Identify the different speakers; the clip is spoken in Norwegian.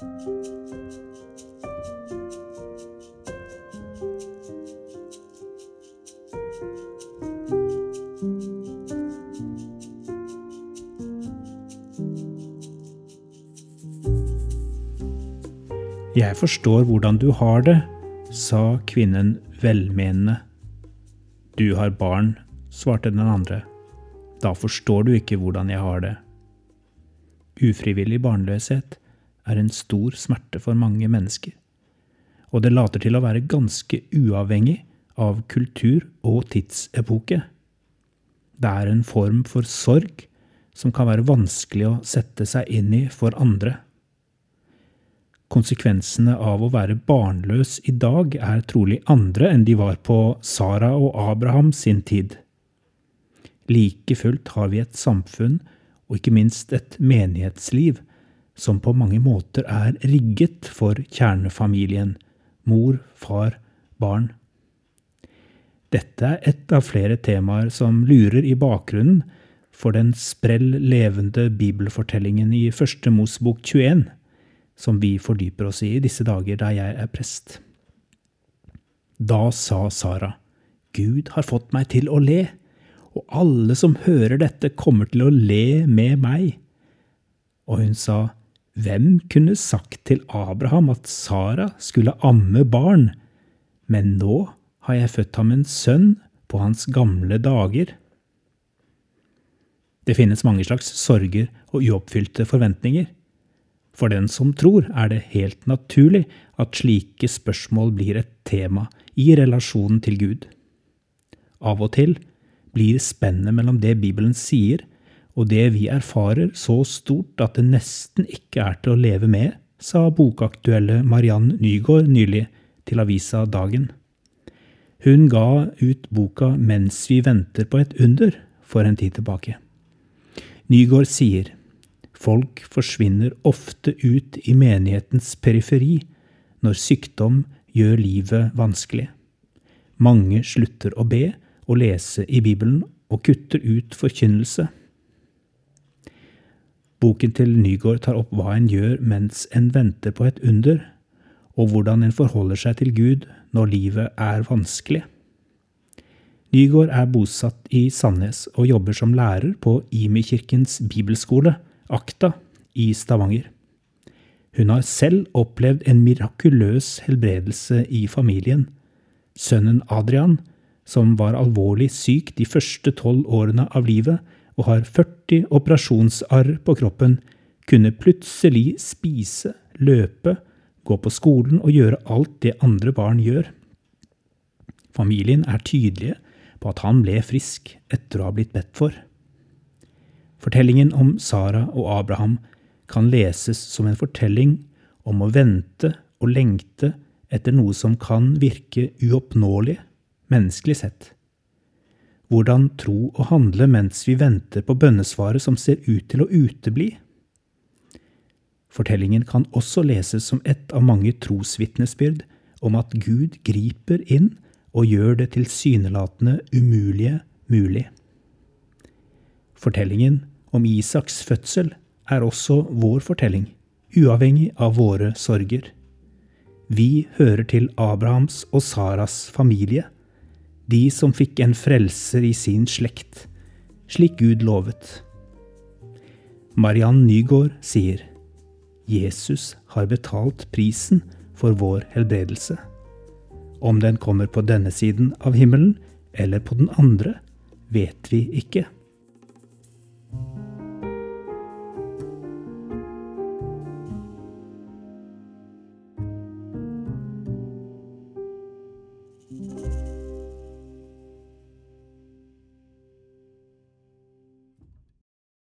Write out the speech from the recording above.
Speaker 1: Jeg forstår hvordan du har det, sa kvinnen velmenende. Du har barn, svarte den andre. Da forstår du ikke hvordan jeg har det. Ufrivillig barnløshet er en stor smerte for mange mennesker, og det later til å være ganske uavhengig av kultur og tidsepoke. Det er en form for sorg som kan være vanskelig å sette seg inn i for andre. Konsekvensene av å være barnløs i dag er trolig andre enn de var på Sara og Abraham sin tid. Like fullt har vi et samfunn, og ikke minst et menighetsliv, som på mange måter er rigget for kjernefamilien mor, far, barn. Dette er ett av flere temaer som lurer i bakgrunnen for den sprell levende bibelfortellingen i Første Mosbok 21 som vi fordyper oss i i disse dager da jeg er prest. Da sa Sara, Gud har fått meg til å le, og alle som hører dette, kommer til å le med meg. Og hun sa, Hvem kunne sagt til Abraham at Sara skulle amme barn, men nå har jeg født ham en sønn på hans gamle dager? Det finnes mange slags sorger og uoppfylte forventninger. For den som tror, er det helt naturlig at slike spørsmål blir et tema i relasjonen til Gud. Av og til blir spennet mellom det Bibelen sier, og det vi erfarer, så stort at det nesten ikke er til å leve med, sa bokaktuelle Mariann Nygaard nylig til avisa Dagen. Hun ga ut boka Mens vi venter på et under for en tid tilbake. Nygaard sier Folk forsvinner ofte ut i menighetens periferi når sykdom gjør livet vanskelig. Mange slutter å be og lese i Bibelen og kutter ut forkynnelse. Boken til Nygaard tar opp hva en gjør mens en venter på et under, og hvordan en forholder seg til Gud når livet er vanskelig. Nygaard er bosatt i Sandnes og jobber som lærer på Imi-kirkens bibelskole Akta i Stavanger. Hun har selv opplevd en mirakuløs helbredelse i familien. Sønnen Adrian, som var alvorlig syk de første tolv årene av livet og har 40 operasjonsarr på kroppen, kunne plutselig spise, løpe, gå på skolen og gjøre alt det andre barn gjør. Familien er tydelige på at han ble frisk etter å ha blitt bedt for. Fortellingen om Sara og Abraham kan leses som en fortelling om å vente og lengte etter noe som kan virke uoppnåelig, menneskelig sett. Hvordan tro og handle mens vi venter på bønnesvaret som ser ut til å utebli. Fortellingen kan også leses som ett av mange trosvitnesbyrd om at Gud griper inn og gjør det tilsynelatende umulige mulig. Fortellingen om Isaks fødsel er også vår fortelling, uavhengig av våre sorger. Vi hører til Abrahams og Saras familie, de som fikk en frelser i sin slekt, slik Gud lovet. Mariann Nygaard sier Jesus har betalt prisen for vår helbredelse. Om den kommer på denne siden av himmelen eller på den andre, vet vi ikke.